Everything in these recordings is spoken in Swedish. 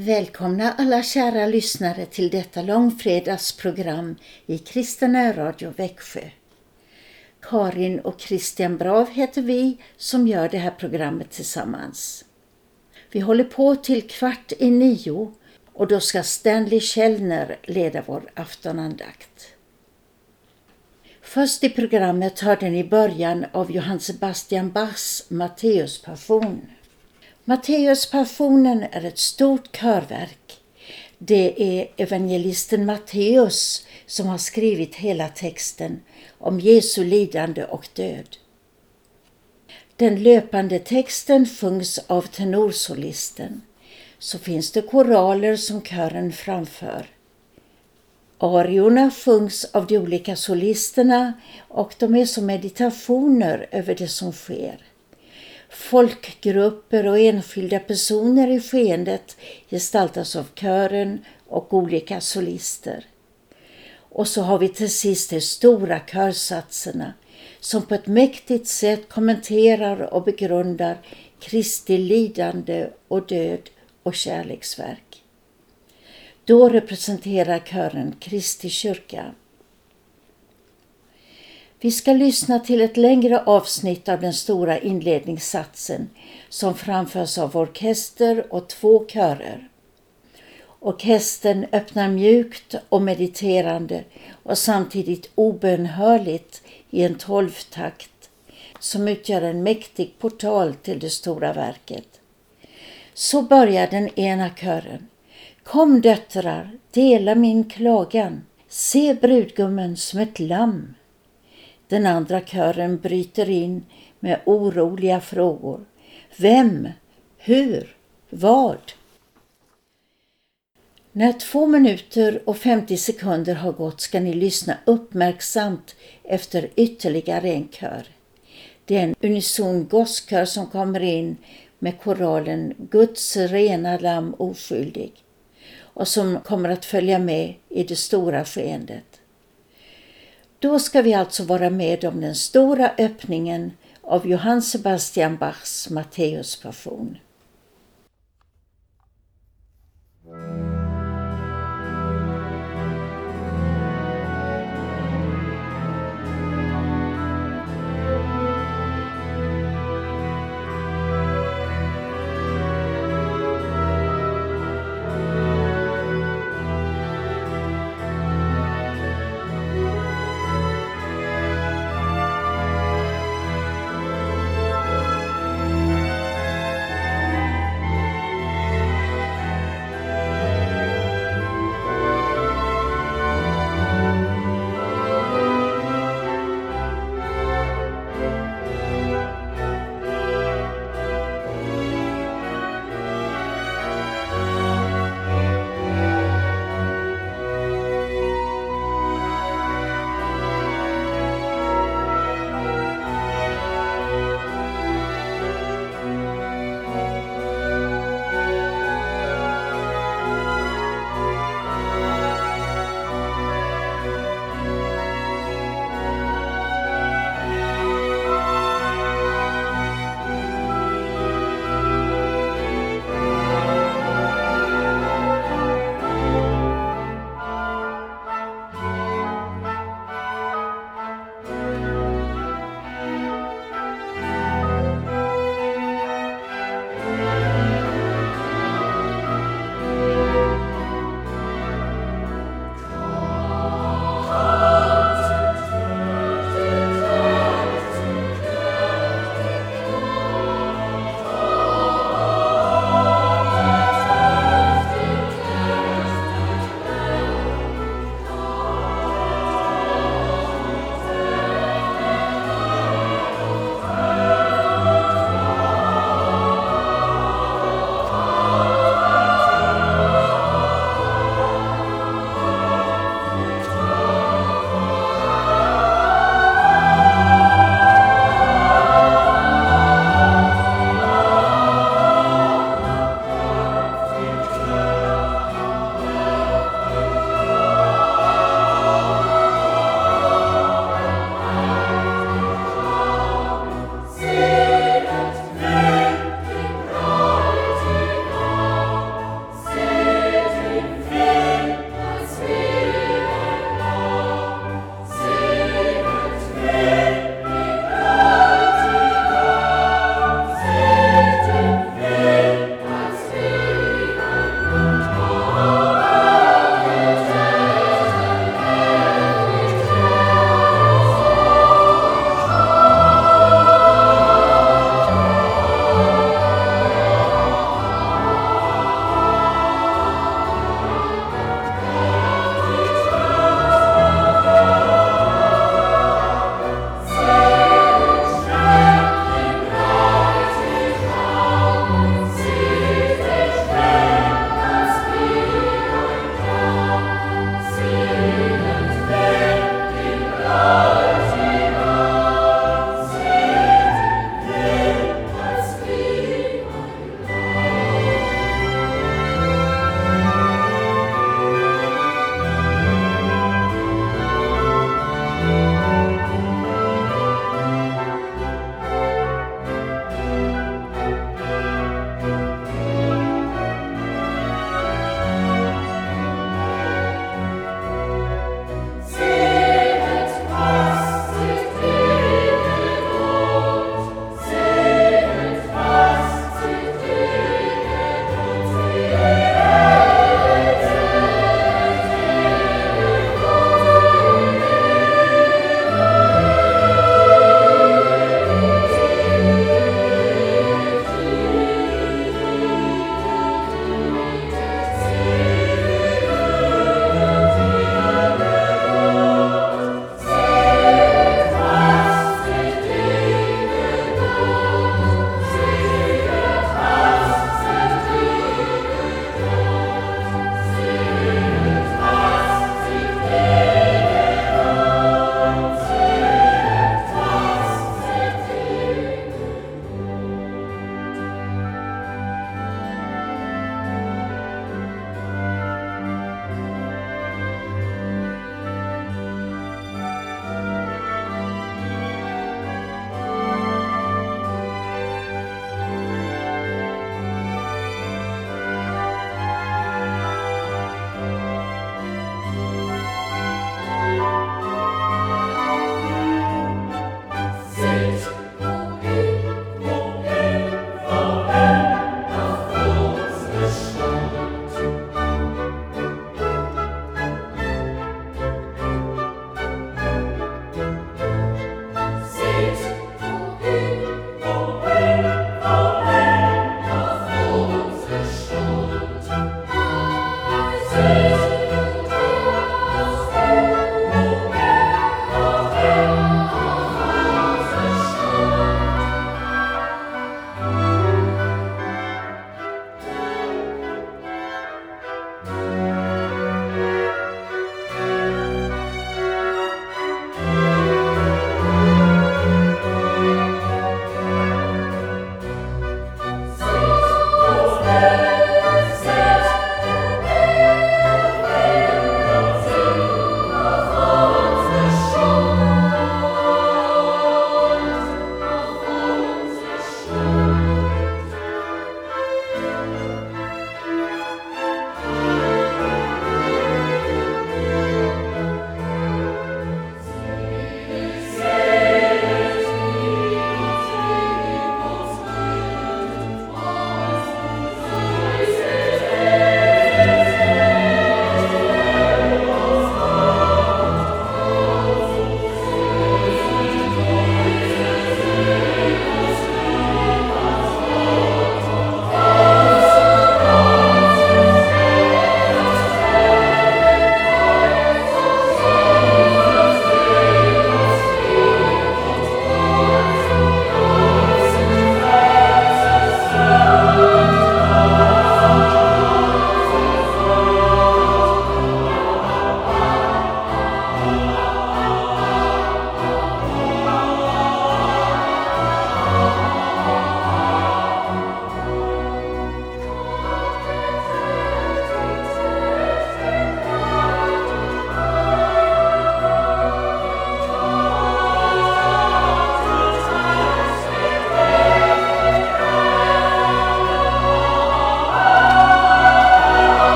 Välkomna alla kära lyssnare till detta långfredagsprogram i Kristen Radio Växjö. Karin och Christian Brav heter vi som gör det här programmet tillsammans. Vi håller på till kvart i nio och då ska Stanley Källner leda vår aftonandakt. Först i programmet hörde ni början av Johann Sebastian Bachs Matteuspassion. Matteuspassionen är ett stort körverk. Det är evangelisten Matteus som har skrivit hela texten om Jesu lidande och död. Den löpande texten sjungs av tenorsolisten. Så finns det koraler som kören framför. Ariorna sjungs av de olika solisterna och de är som meditationer över det som sker. Folkgrupper och enskilda personer i skeendet gestaltas av kören och olika solister. Och så har vi till sist de stora körsatserna som på ett mäktigt sätt kommenterar och begrundar Kristi lidande och död och kärleksverk. Då representerar kören Kristi kyrka. Vi ska lyssna till ett längre avsnitt av den stora inledningssatsen som framförs av orkester och två körer. Orkestern öppnar mjukt och mediterande och samtidigt obönhörligt i en tolvtakt som utgör en mäktig portal till det stora verket. Så börjar den ena kören. Kom döttrar, dela min klagan. Se brudgummen som ett lamm. Den andra kören bryter in med oroliga frågor. Vem? Hur? Vad? När två minuter och 50 sekunder har gått ska ni lyssna uppmärksamt efter ytterligare en kör. Det är en unison gosskör som kommer in med koralen Guds rena lamm oskyldig och som kommer att följa med i det stora skeendet. Då ska vi alltså vara med om den stora öppningen av Johann Sebastian Bachs Matteuspassion.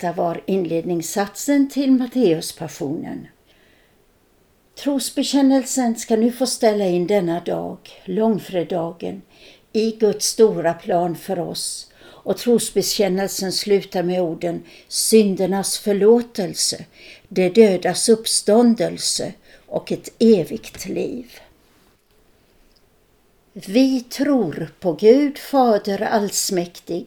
Detta var inledningssatsen till Matteuspassionen. Trosbekännelsen ska nu få ställa in denna dag, långfredagen, i Guds stora plan för oss och trosbekännelsen slutar med orden syndernas förlåtelse, det dödas uppståndelse och ett evigt liv. Vi tror på Gud Fader allsmäktig,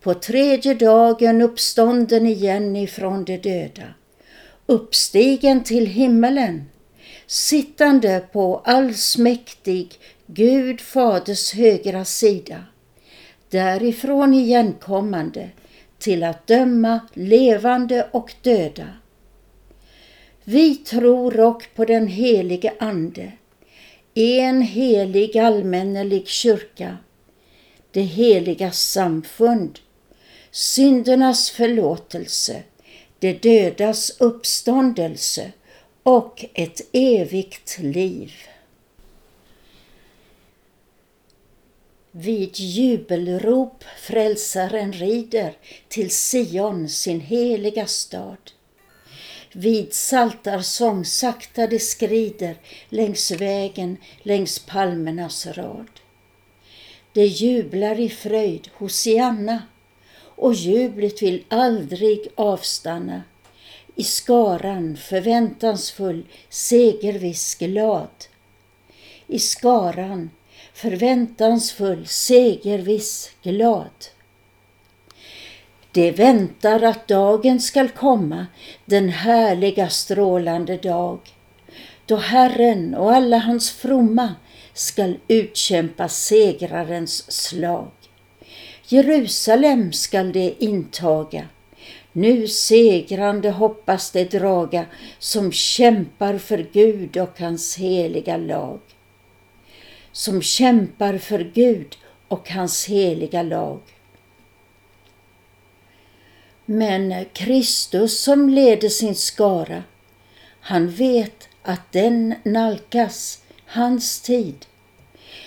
på tredje dagen uppstånden igen ifrån de döda, uppstigen till himmelen, sittande på allsmäktig Gud Faders högra sida, därifrån igenkommande till att döma levande och döda. Vi tror och på den helige Ande, en helig allmännelig kyrka, det heliga samfund, syndernas förlåtelse, det dödas uppståndelse och ett evigt liv. Vid jubelrop frälsaren rider till Sion, sin heliga stad. Vid saltarsång sakta det skrider längs vägen, längs palmernas rad. Det jublar i fröjd, Hosianna, och jublet vill aldrig avstanna. I skaran förväntansfull, segerviss glad. I skaran förväntansfull, segerviss, glad. De väntar att dagen skall komma, den härliga strålande dag, då Herren och alla hans fromma skall utkämpa segrarens slag. Jerusalem skall de intaga, nu segrande hoppas de draga som kämpar för Gud och hans heliga lag som kämpar för Gud och hans heliga lag. Men Kristus som leder sin skara, han vet att den nalkas, hans tid.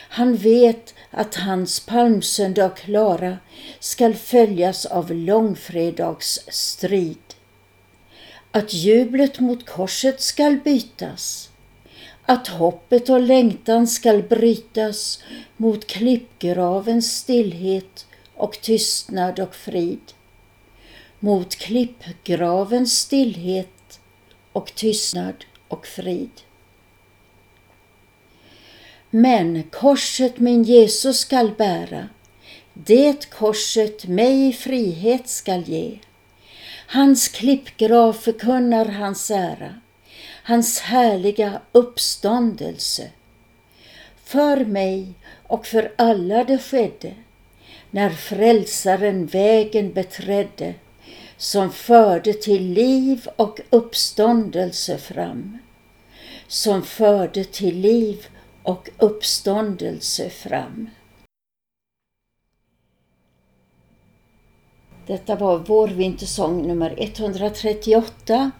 Han vet att hans palmsöndag klara skall följas av långfredags strid. Att jublet mot korset skall bytas att hoppet och längtan skall brytas mot klippgravens stillhet och tystnad och frid. Mot klippgravens stillhet och tystnad och frid. Men korset min Jesus skall bära, det korset mig frihet skall ge. Hans klippgrav förkunnar hans ära hans härliga uppståndelse. För mig och för alla det skedde, när frälsaren vägen beträdde, som förde till liv och uppståndelse fram. Som förde till liv och uppståndelse fram. Detta var vår vintersång nummer 138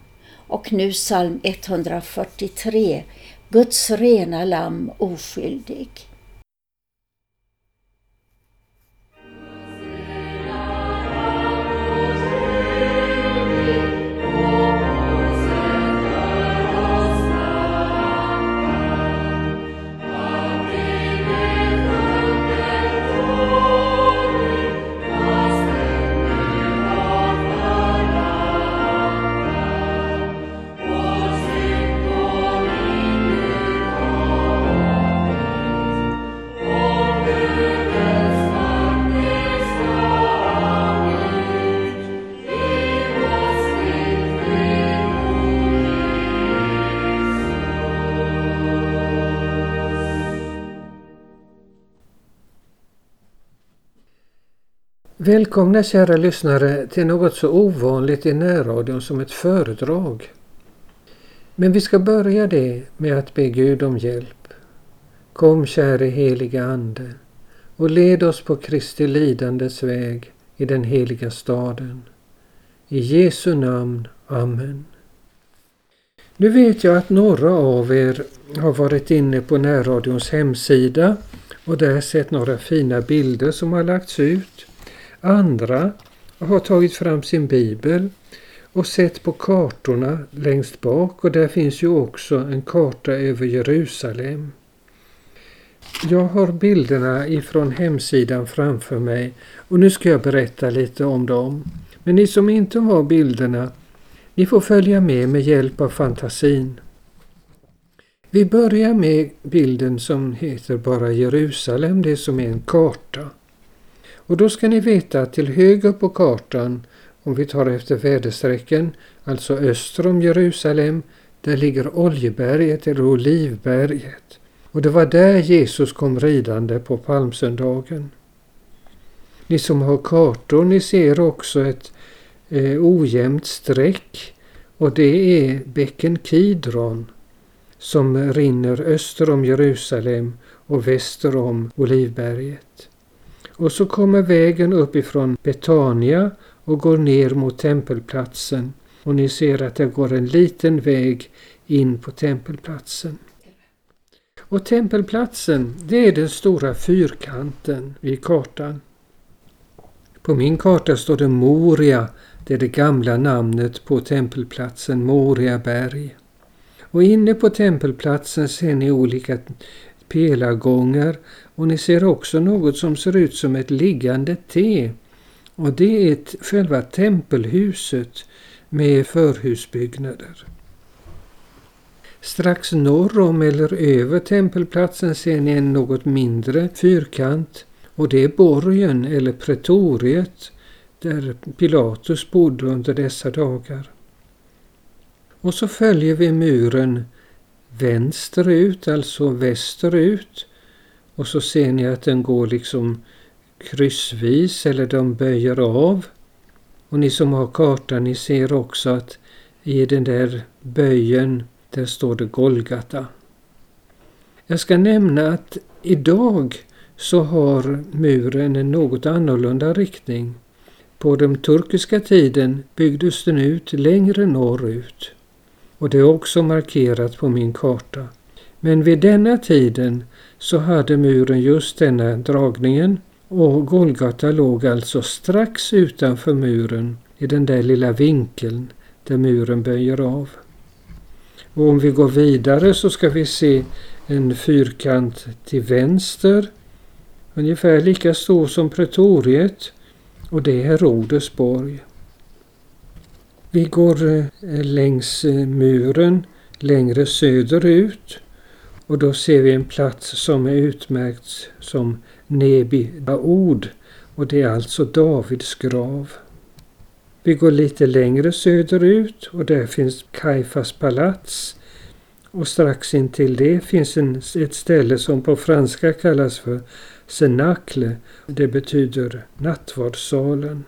och nu psalm 143, Guds rena lamm oskyldig. Välkomna kära lyssnare till något så ovanligt i närradion som ett föredrag. Men vi ska börja det med att be Gud om hjälp. Kom käre heliga Ande och led oss på Kristi lidandets väg i den heliga staden. I Jesu namn. Amen. Nu vet jag att några av er har varit inne på närradions hemsida och där sett några fina bilder som har lagts ut. Andra har tagit fram sin bibel och sett på kartorna längst bak och där finns ju också en karta över Jerusalem. Jag har bilderna ifrån hemsidan framför mig och nu ska jag berätta lite om dem. Men ni som inte har bilderna, ni får följa med med hjälp av fantasin. Vi börjar med bilden som heter bara Jerusalem, det som är en karta. Och då ska ni veta att till höger på kartan, om vi tar efter väderstrecken, alltså öster om Jerusalem, där ligger Oljeberget eller Olivberget. Och det var där Jesus kom ridande på palmsöndagen. Ni som har kartor, ni ser också ett eh, ojämnt streck och det är bäcken Kidron som rinner öster om Jerusalem och väster om Olivberget. Och så kommer vägen uppifrån Betania och går ner mot tempelplatsen och ni ser att det går en liten väg in på tempelplatsen. Och tempelplatsen, det är den stora fyrkanten i kartan. På min karta står det Moria, det är det gamla namnet på tempelplatsen Moriaberg. Och inne på tempelplatsen ser ni olika pelargångar och ni ser också något som ser ut som ett liggande T. Och det är ett, själva tempelhuset med förhusbyggnader. Strax norr om eller över tempelplatsen ser ni en något mindre fyrkant och det är borgen eller pretoriet där Pilatus bodde under dessa dagar. Och så följer vi muren vänsterut, alltså västerut. Och så ser ni att den går liksom kryssvis eller de böjer av. Och ni som har kartan, ni ser också att i den där böjen, där står det Golgata. Jag ska nämna att idag så har muren en något annorlunda riktning. På den turkiska tiden byggdes den ut längre norrut och det är också markerat på min karta. Men vid denna tiden så hade muren just denna dragningen och Golgata låg alltså strax utanför muren i den där lilla vinkeln där muren böjer av. Och om vi går vidare så ska vi se en fyrkant till vänster ungefär lika stor som pretoriet och det är Rodesborg. Vi går eh, längs eh, muren längre söderut och då ser vi en plats som är utmärkt som Nebi Baod och det är alltså Davids grav. Vi går lite längre söderut och där finns Kaifas palats och strax intill det finns en, ett ställe som på franska kallas för Cenacle. Det betyder nattvardssalen.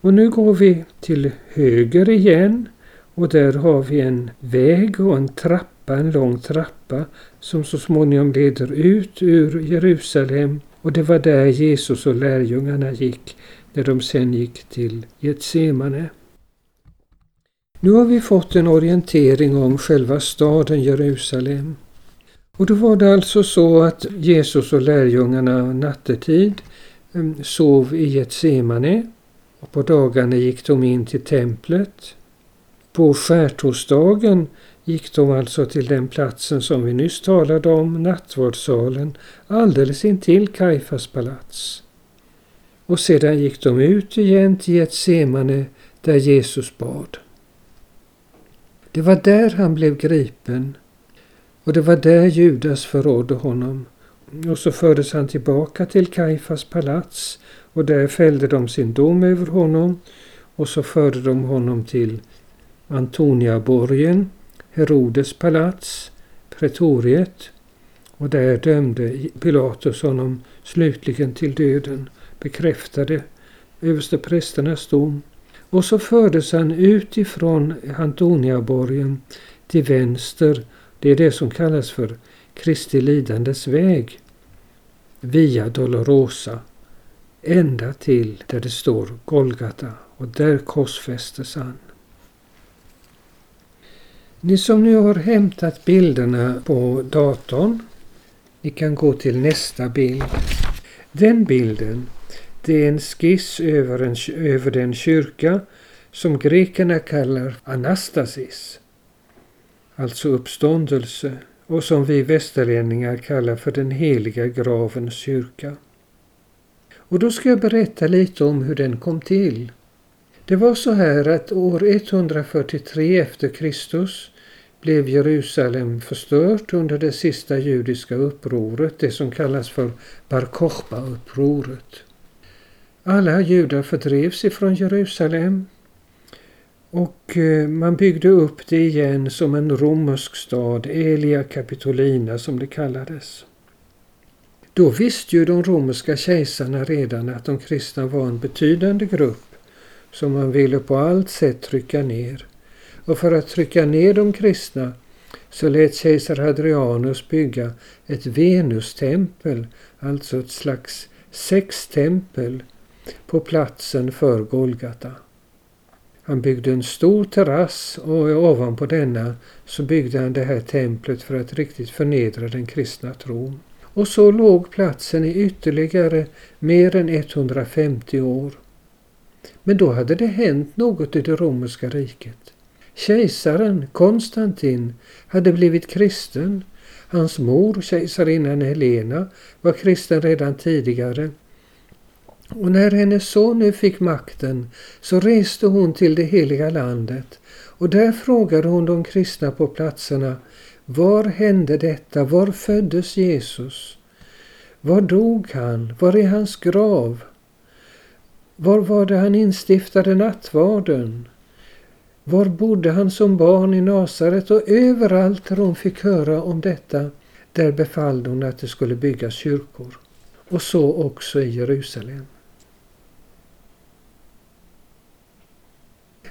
Och nu går vi till höger igen och där har vi en väg och en trappa trappa, en lång trappa som så småningom leder ut ur Jerusalem och det var där Jesus och lärjungarna gick när de sen gick till Getsemane. Nu har vi fått en orientering om själva staden Jerusalem. Och då var det alltså så att Jesus och lärjungarna nattetid mm, sov i Getsemane och på dagarna gick de in till templet. På skärtorsdagen gick de alltså till den platsen som vi nyss talade om, nattvardssalen, alldeles intill Kajfas palats. Och sedan gick de ut igen till Getsemane där Jesus bad. Det var där han blev gripen och det var där Judas förrådde honom. Och så fördes han tillbaka till Kajfas palats och där fällde de sin dom över honom och så förde de honom till Antoniaborgen, Herodes palats, pretoriet och där dömde Pilatus honom slutligen till döden, bekräftade översteprästernas dom Och så fördes han utifrån Antoniaborgen till vänster. Det är det som kallas för Kristi lidandes väg. Via Dolorosa. Ända till där det står Golgata och där korsfästes han. Ni som nu har hämtat bilderna på datorn, ni kan gå till nästa bild. Den bilden, det är en skiss över, en, över den kyrka som grekerna kallar anastasis, alltså uppståndelse, och som vi västerlänningar kallar för den heliga gravens kyrka. Och då ska jag berätta lite om hur den kom till. Det var så här att år 143 efter Kristus blev Jerusalem förstört under det sista judiska upproret, det som kallas för Bar Kochba-upproret. Alla judar fördrevs ifrån Jerusalem och eh, man byggde upp det igen som en romersk stad, Elia Capitolina som det kallades. Då visste ju de romerska kejsarna redan att de kristna var en betydande grupp som man ville på allt sätt trycka ner. Och för att trycka ner de kristna så lät kejsar Hadrianus bygga ett Venustempel, alltså ett slags sextempel, på platsen för Golgata. Han byggde en stor terrass och ovanpå denna så byggde han det här templet för att riktigt förnedra den kristna tron. Och så låg platsen i ytterligare mer än 150 år. Men då hade det hänt något i det romerska riket. Kejsaren Konstantin hade blivit kristen. Hans mor, kejsarinnan Helena, var kristen redan tidigare. Och när hennes son nu fick makten så reste hon till det heliga landet och där frågade hon de kristna på platserna Var hände detta? Var föddes Jesus? Var dog han? Var är hans grav? Var var det han instiftade nattvarden? Var bodde han som barn i Nasaret? Och överallt där hon fick höra om detta, där befallde hon att det skulle byggas kyrkor. Och så också i Jerusalem.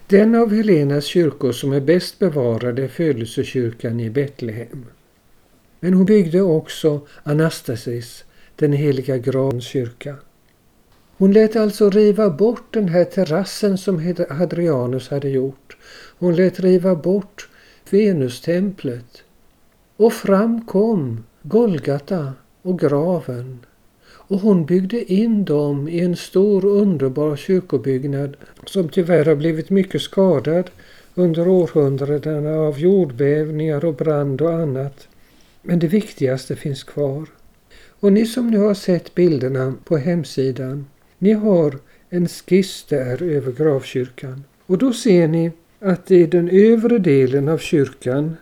Den av Helenas kyrkor som är bäst bevarade är födelsekyrkan i Betlehem. Men hon byggde också Anastasis, den heliga gravens kyrka. Hon lät alltså riva bort den här terrassen som Hadrianus hade gjort. Hon lät riva bort Venustemplet. Och fram kom Golgata och graven. Och hon byggde in dem i en stor underbar kyrkobyggnad som tyvärr har blivit mycket skadad under århundradena av jordbävningar och brand och annat. Men det viktigaste finns kvar. Och ni som nu har sett bilderna på hemsidan ni har en skiss där över gravkyrkan. Och då ser ni att i den övre delen av kyrkan,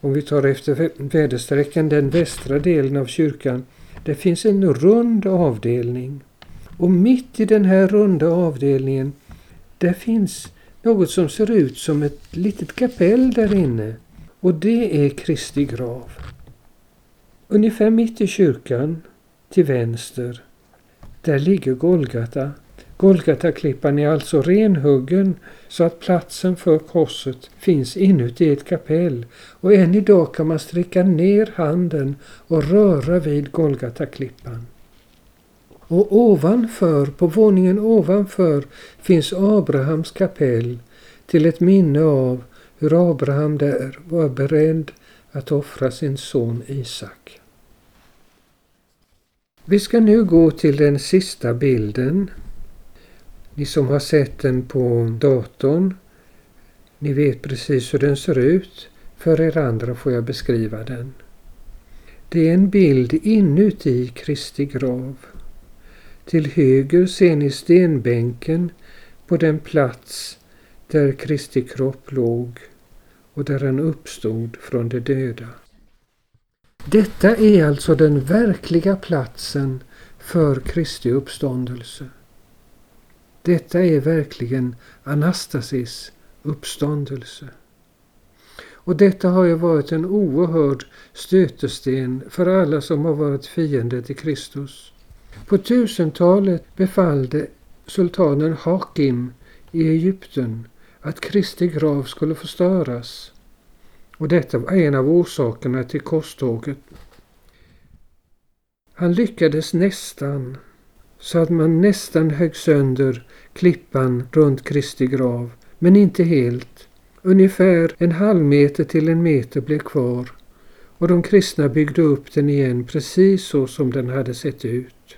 om vi tar efter väderstrecken den västra delen av kyrkan, det finns en rund avdelning. Och mitt i den här runda avdelningen, där finns något som ser ut som ett litet kapell där inne. Och det är Kristi grav. Ungefär mitt i kyrkan, till vänster, där ligger Golgata. Golgataklippan är alltså renhuggen så att platsen för korset finns inuti ett kapell och än idag kan man sträcka ner handen och röra vid Golgataklippan. Och ovanför, på våningen ovanför, finns Abrahams kapell till ett minne av hur Abraham där var beredd att offra sin son Isak. Vi ska nu gå till den sista bilden. Ni som har sett den på datorn, ni vet precis hur den ser ut. För er andra får jag beskriva den. Det är en bild inuti Kristi grav. Till höger ser ni stenbänken på den plats där Kristi kropp låg och där han uppstod från de döda. Detta är alltså den verkliga platsen för Kristi uppståndelse. Detta är verkligen Anastasis uppståndelse. Och detta har ju varit en oerhörd stötesten för alla som har varit fiender till Kristus. På tusentalet befallde sultanen Hakim i Egypten att Kristi grav skulle förstöras. Och detta var en av orsakerna till korståget. Han lyckades nästan, så att man nästan högg sönder klippan runt Kristi grav, men inte helt. Ungefär en halv meter till en meter blev kvar och de kristna byggde upp den igen precis så som den hade sett ut.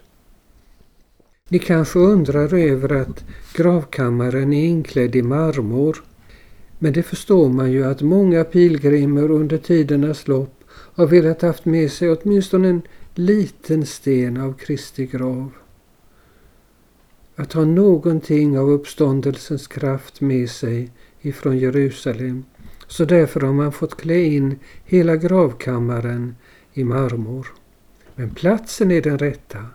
Ni kanske undrar över att gravkammaren är inklädd i marmor. Men det förstår man ju att många pilgrimer under tidernas lopp har velat haft med sig åtminstone en liten sten av Kristi grav. Att ha någonting av uppståndelsens kraft med sig ifrån Jerusalem. Så därför har man fått klä in hela gravkammaren i marmor. Men platsen är den rätta.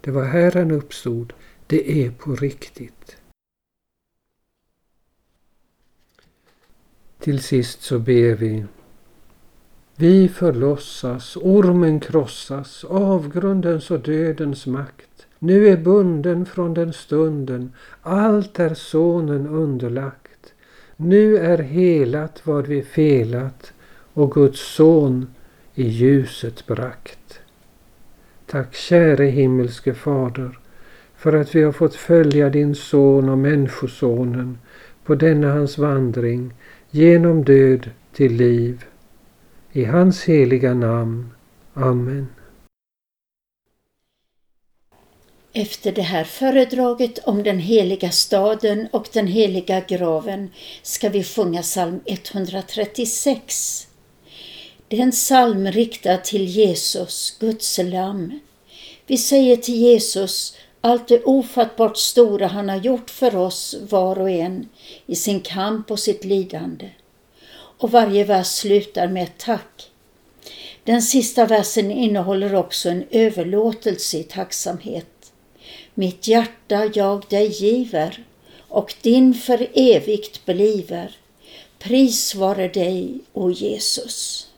Det var här han uppstod. Det är på riktigt. Till sist så ber vi. Vi förlossas, ormen krossas, avgrundens och dödens makt. Nu är bunden från den stunden, allt är sonen underlagt. Nu är helat vad vi felat och Guds son i ljuset brakt. Tack käre himmelske Fader för att vi har fått följa din son och Människosonen på denna hans vandring genom död till liv. I hans heliga namn. Amen. Efter det här föredraget om den heliga staden och den heliga graven ska vi sjunga psalm 136. Det är en psalm riktad till Jesus, Guds lamm. Vi säger till Jesus allt det ofattbart stora han har gjort för oss var och en i sin kamp och sitt lidande. Och varje vers slutar med ett tack. Den sista versen innehåller också en överlåtelse i tacksamhet. Mitt hjärta jag dig giver och din för evigt bliver. Pris vare dig, o Jesus.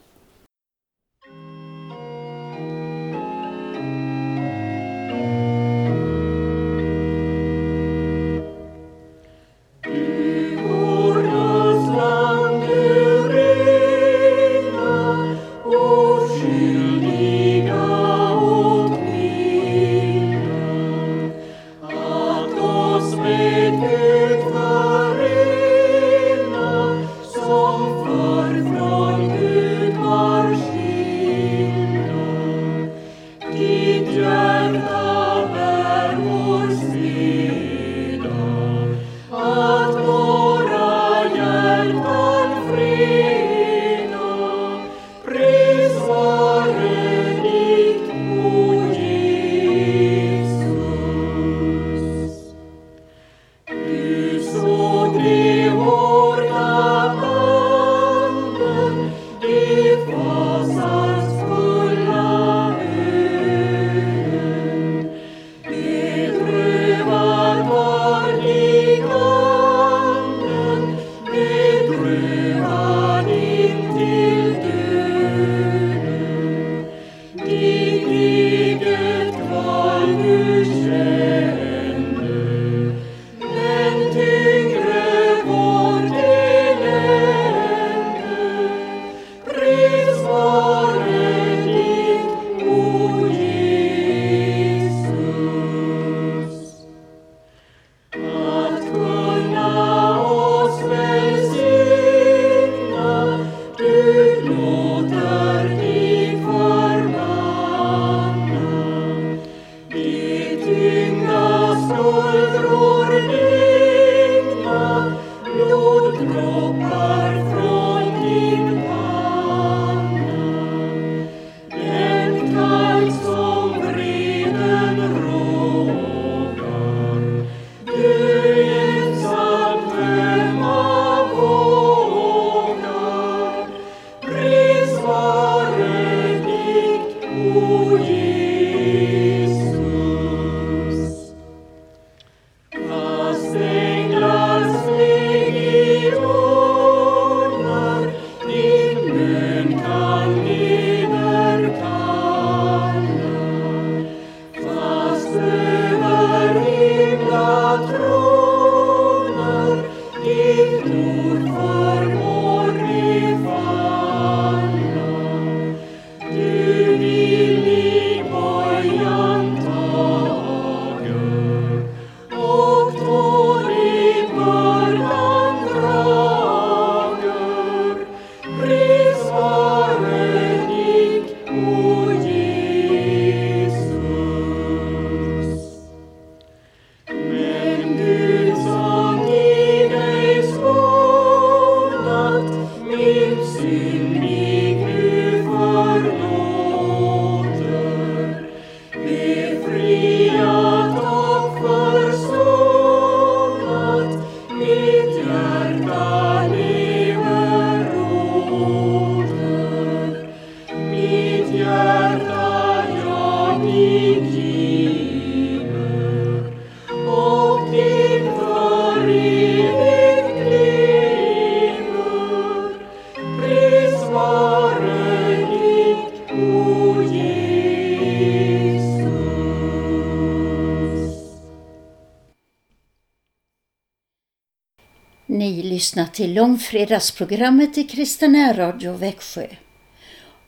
Lyssnat till långfredagsprogrammet i Kristen Radio Växjö.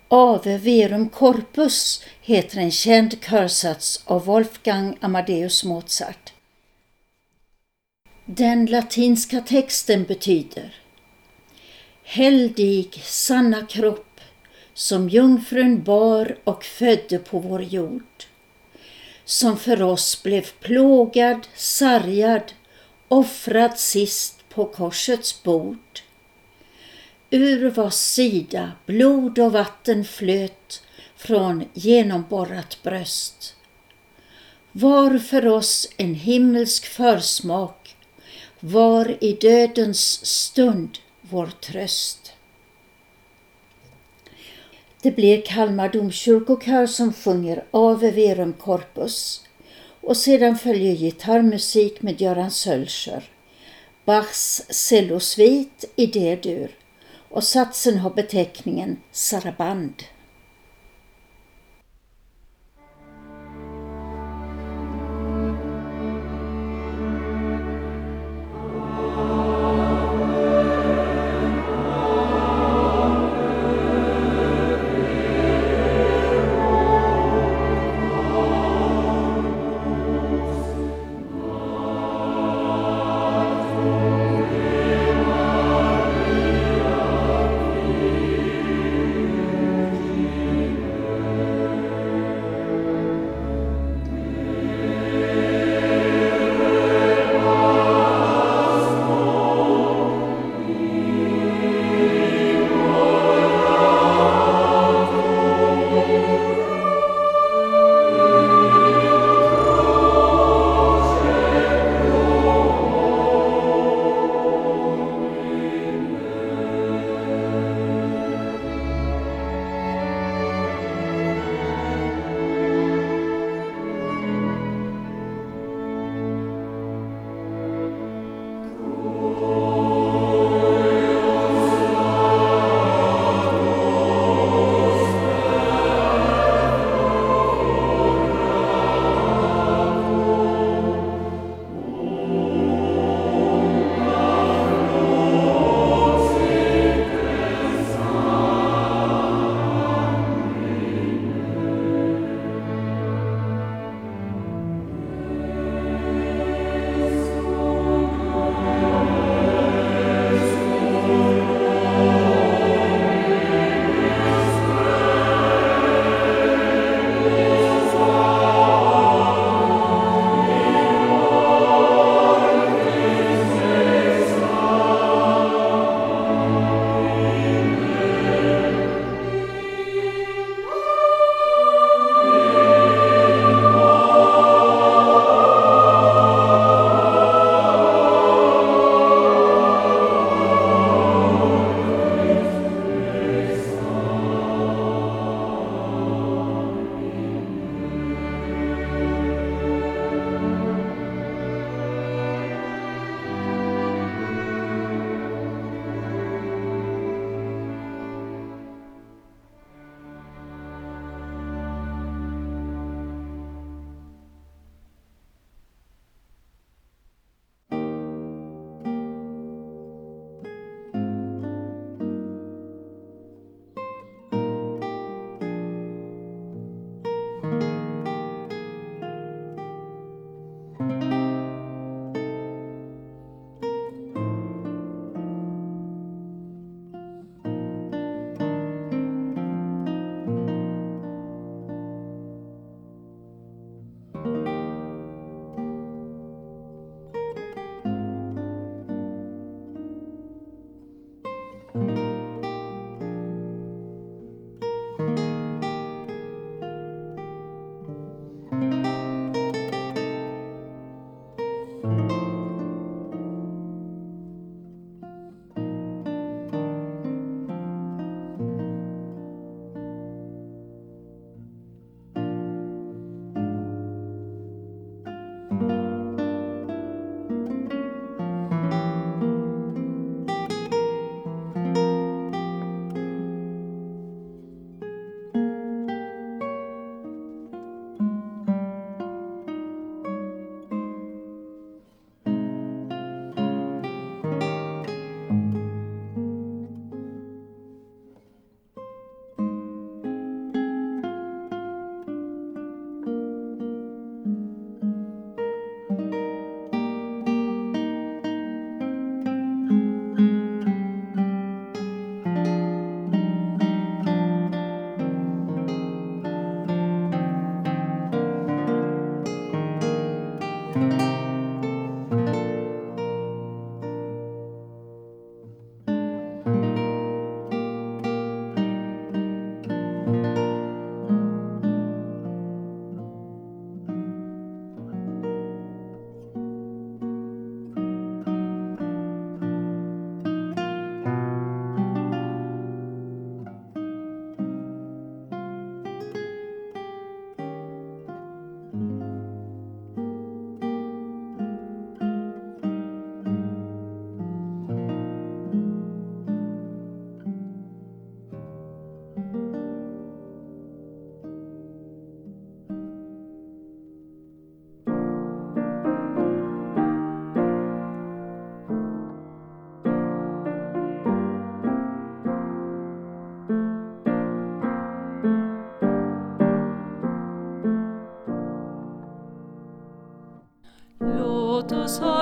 Ave Verum Corpus heter en känd körsats av Wolfgang Amadeus Mozart. Den latinska texten betyder Heldig, sanna kropp som jungfrun bar och födde på vår jord, som för oss blev plågad, sargad, offrad sist på korsets bord. Ur vars sida blod och vatten flöt från genomborrat bröst. Var för oss en himmelsk försmak, var i dödens stund vår tröst. Det blir Kalmar domkyrkokör som sjunger Ave Verum Corpus och sedan följer gitarrmusik med Göran Sölscher, Bachs cellosvit i D-dur och satsen har beteckningen saraband.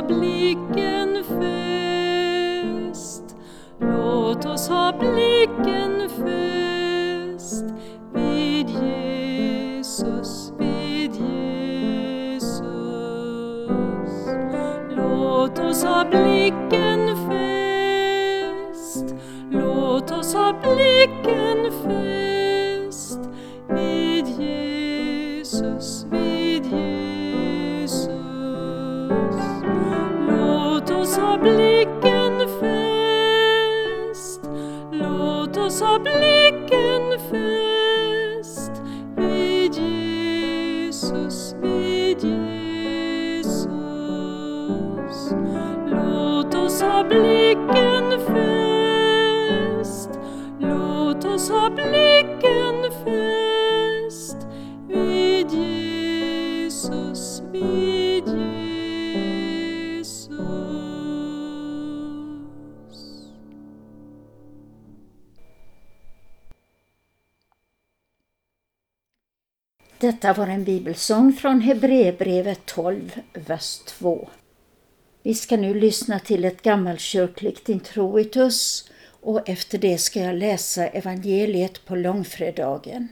Blicken Detta var en bibelsång från Hebreerbrevet 12, vers 2. Vi ska nu lyssna till ett gammalkyrkligt introitus och efter det ska jag läsa evangeliet på långfredagen.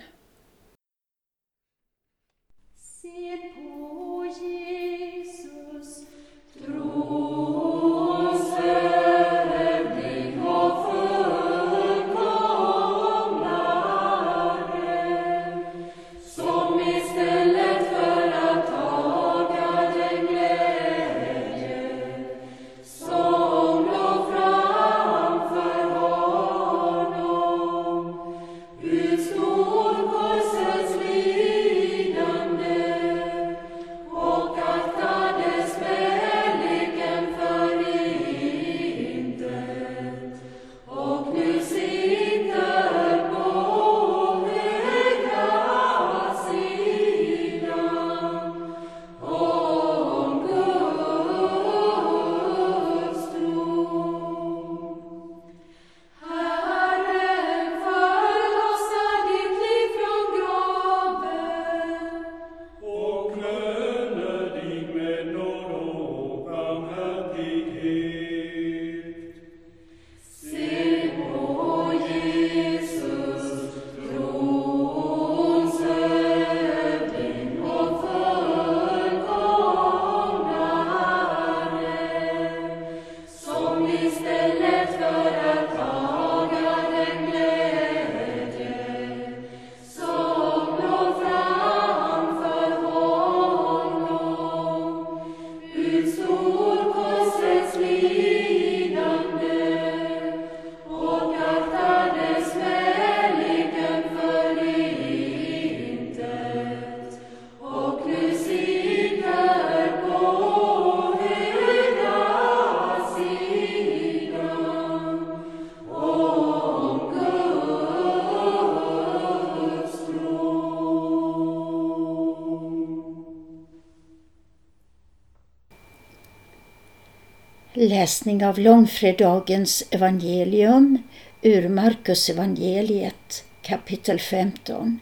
Läsning av långfredagens evangelium ur Markus evangeliet kapitel 15.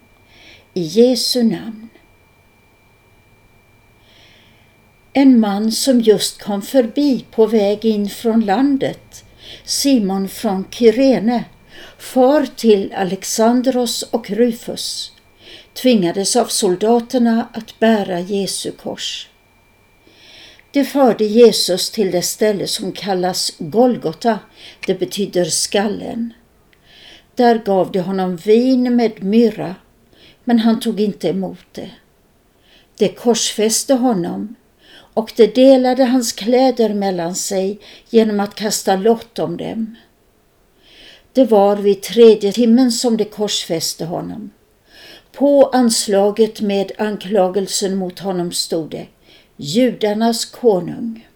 I Jesu namn. En man som just kom förbi på väg in från landet, Simon från Kyrene, far till Alexandros och Rufus, tvingades av soldaterna att bära Jesu kors. De förde Jesus till det ställe som kallas Golgota, det betyder skallen. Där gav de honom vin med myrra, men han tog inte emot det. De korsfäste honom och de delade hans kläder mellan sig genom att kasta lott om dem. Det var vid tredje timmen som de korsfäste honom. På anslaget med anklagelsen mot honom stod det Judarnas konung.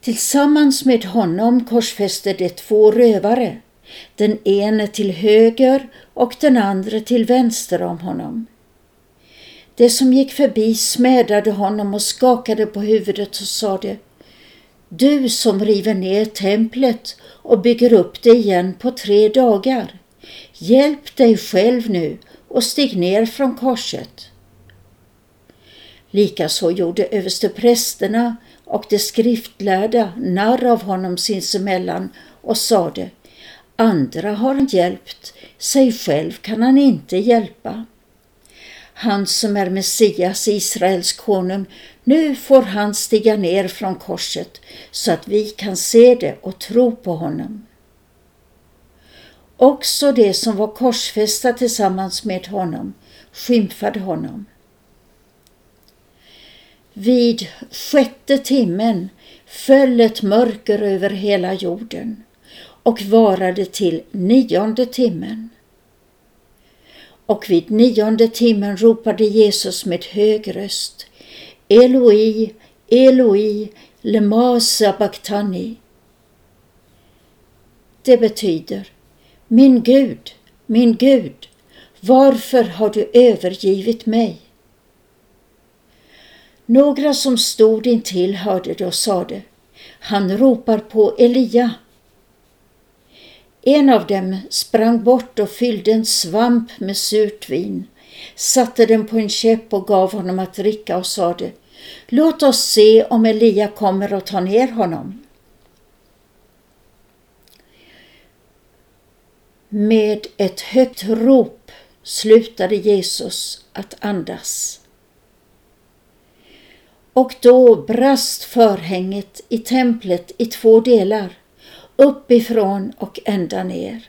Tillsammans med honom korsfäste de två rövare, den ene till höger och den andra till vänster om honom. De som gick förbi smädade honom och skakade på huvudet och sade Du som river ner templet och bygger upp det igen på tre dagar. Hjälp dig själv nu och stig ner från korset. Likaså gjorde översteprästerna och de skriftlärda narr av honom sinsemellan och sade Andra har han hjälpt, sig själv kan han inte hjälpa. Han som är Messias, Israels konung, nu får han stiga ner från korset så att vi kan se det och tro på honom. Också de som var korsfästa tillsammans med honom skymfade honom. Vid sjätte timmen föll ett mörker över hela jorden och varade till nionde timmen. Och vid nionde timmen ropade Jesus med hög röst Eloi, Eloi, lema sabachthani. Det betyder Min Gud, min Gud, varför har du övergivit mig? Några som stod intill hörde det och sade Han ropar på Elia. En av dem sprang bort och fyllde en svamp med surt vin, satte den på en käpp och gav honom att dricka och sade Låt oss se om Elia kommer och tar ner honom. Med ett högt rop slutade Jesus att andas. Och då brast förhänget i templet i två delar, uppifrån och ända ner.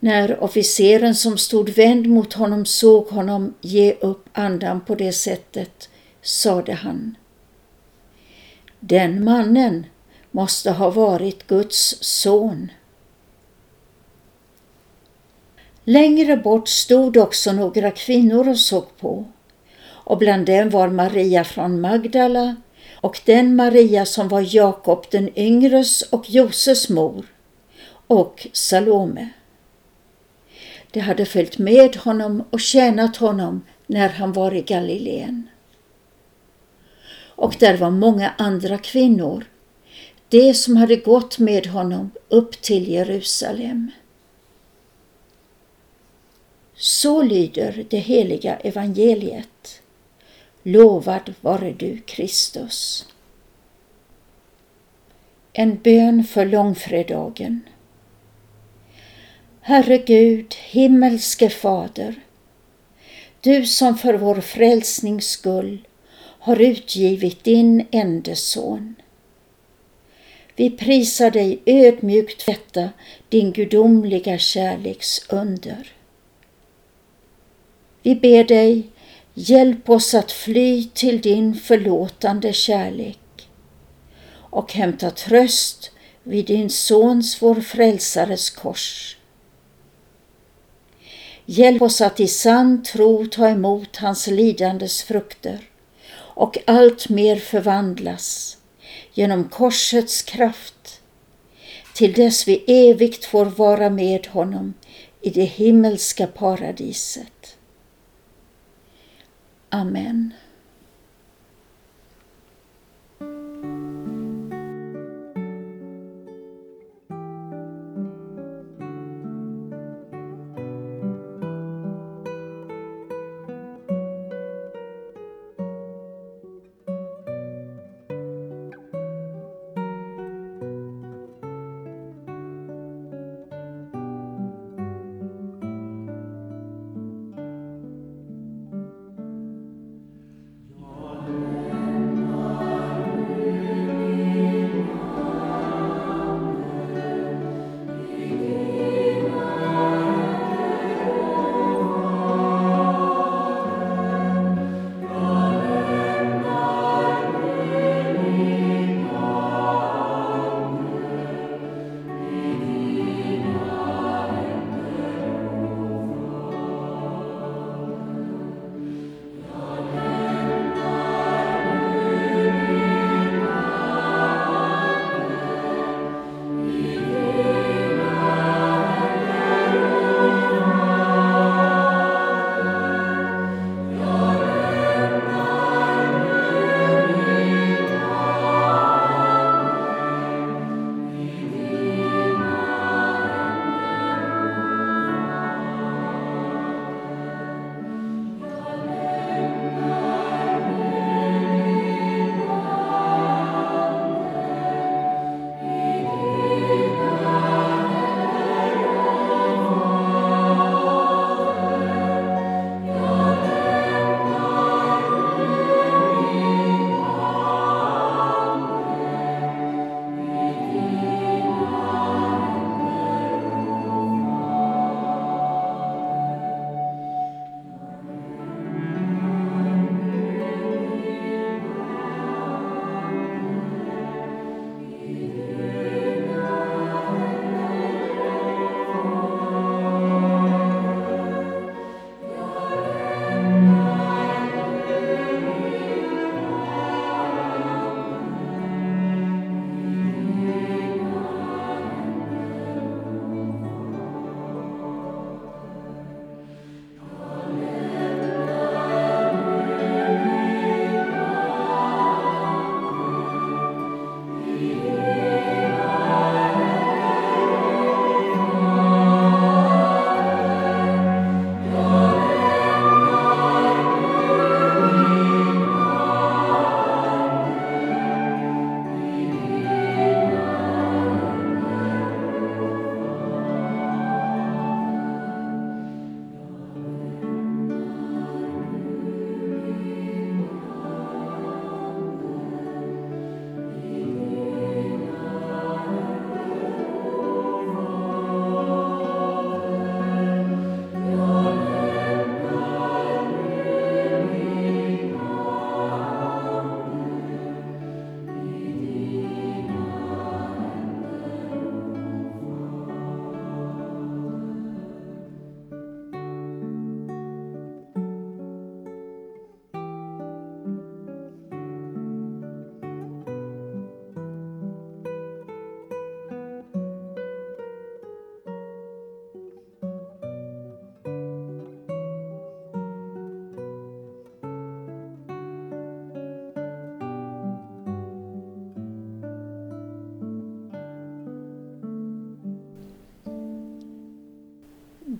När officeren som stod vänd mot honom såg honom ge upp andan på det sättet sade han. Den mannen måste ha varit Guds son. Längre bort stod också några kvinnor och såg på och bland dem var Maria från Magdala och den Maria som var Jakob den yngres och Joses mor och Salome. De hade följt med honom och tjänat honom när han var i Galileen. Och där var många andra kvinnor, de som hade gått med honom upp till Jerusalem. Så lyder det heliga evangeliet. Lovad vare du, Kristus. En bön för långfredagen. Herre Gud, himmelske Fader, du som för vår frälsnings skull har utgivit din ende son. Vi prisar dig ödmjukt för detta, din gudomliga kärleks under. Vi ber dig, hjälp oss att fly till din förlåtande kärlek och hämta tröst vid din Sons, vår Frälsares kors. Hjälp oss att i sann tro ta emot hans lidandes frukter och allt mer förvandlas genom korsets kraft till dess vi evigt får vara med honom i det himmelska paradiset. Amen.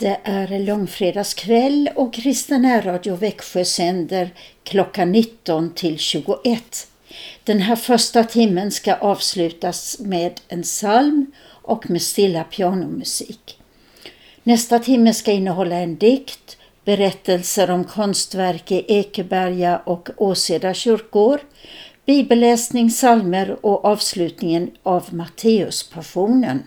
Det är långfredagskväll och Kristen Radio Växjö sänder klockan 19 till 21. Den här första timmen ska avslutas med en psalm och med stilla pianomusik. Nästa timme ska innehålla en dikt, berättelser om konstverk i Ekeberga och Åseda kyrkor, bibelläsning, salmer och avslutningen av Matteuspassionen.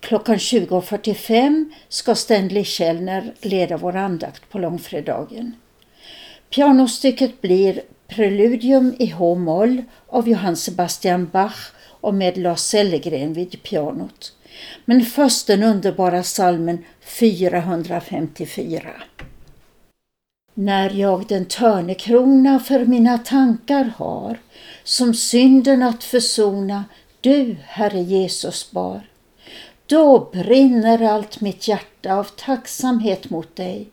Klockan 20.45 ska Stanley Källner leda vår andakt på långfredagen. Pianostycket blir Preludium i H-moll av Johann Sebastian Bach och med Lars Sellegren vid pianot. Men först den underbara salmen 454. När jag den törnekrona för mina tankar har, som synden att försona, du, Herre Jesus, bar. Då brinner allt mitt hjärta av tacksamhet mot dig.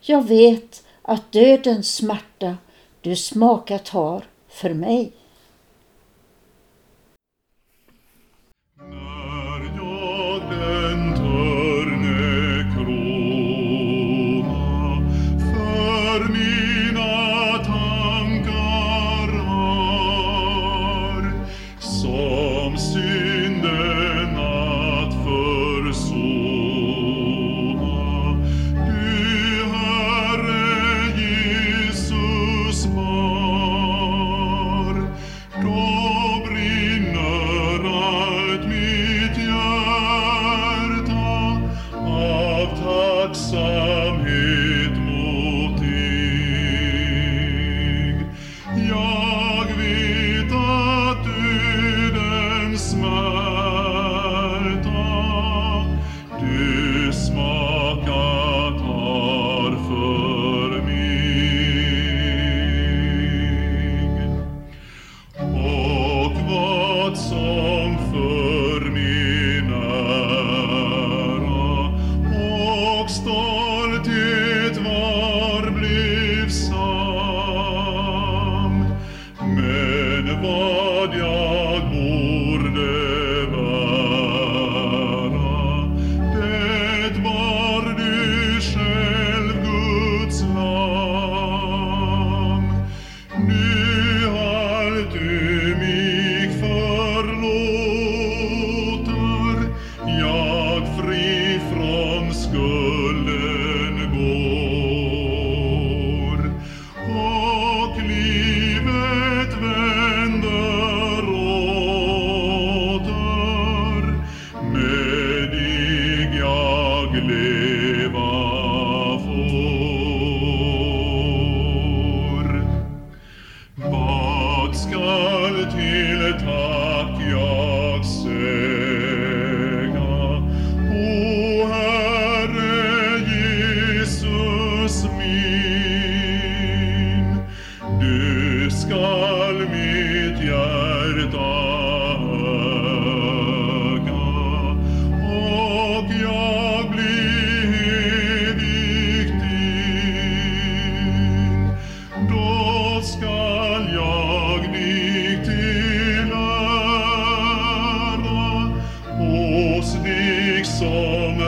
Jag vet att dödens smärta du smakat har för mig. dich som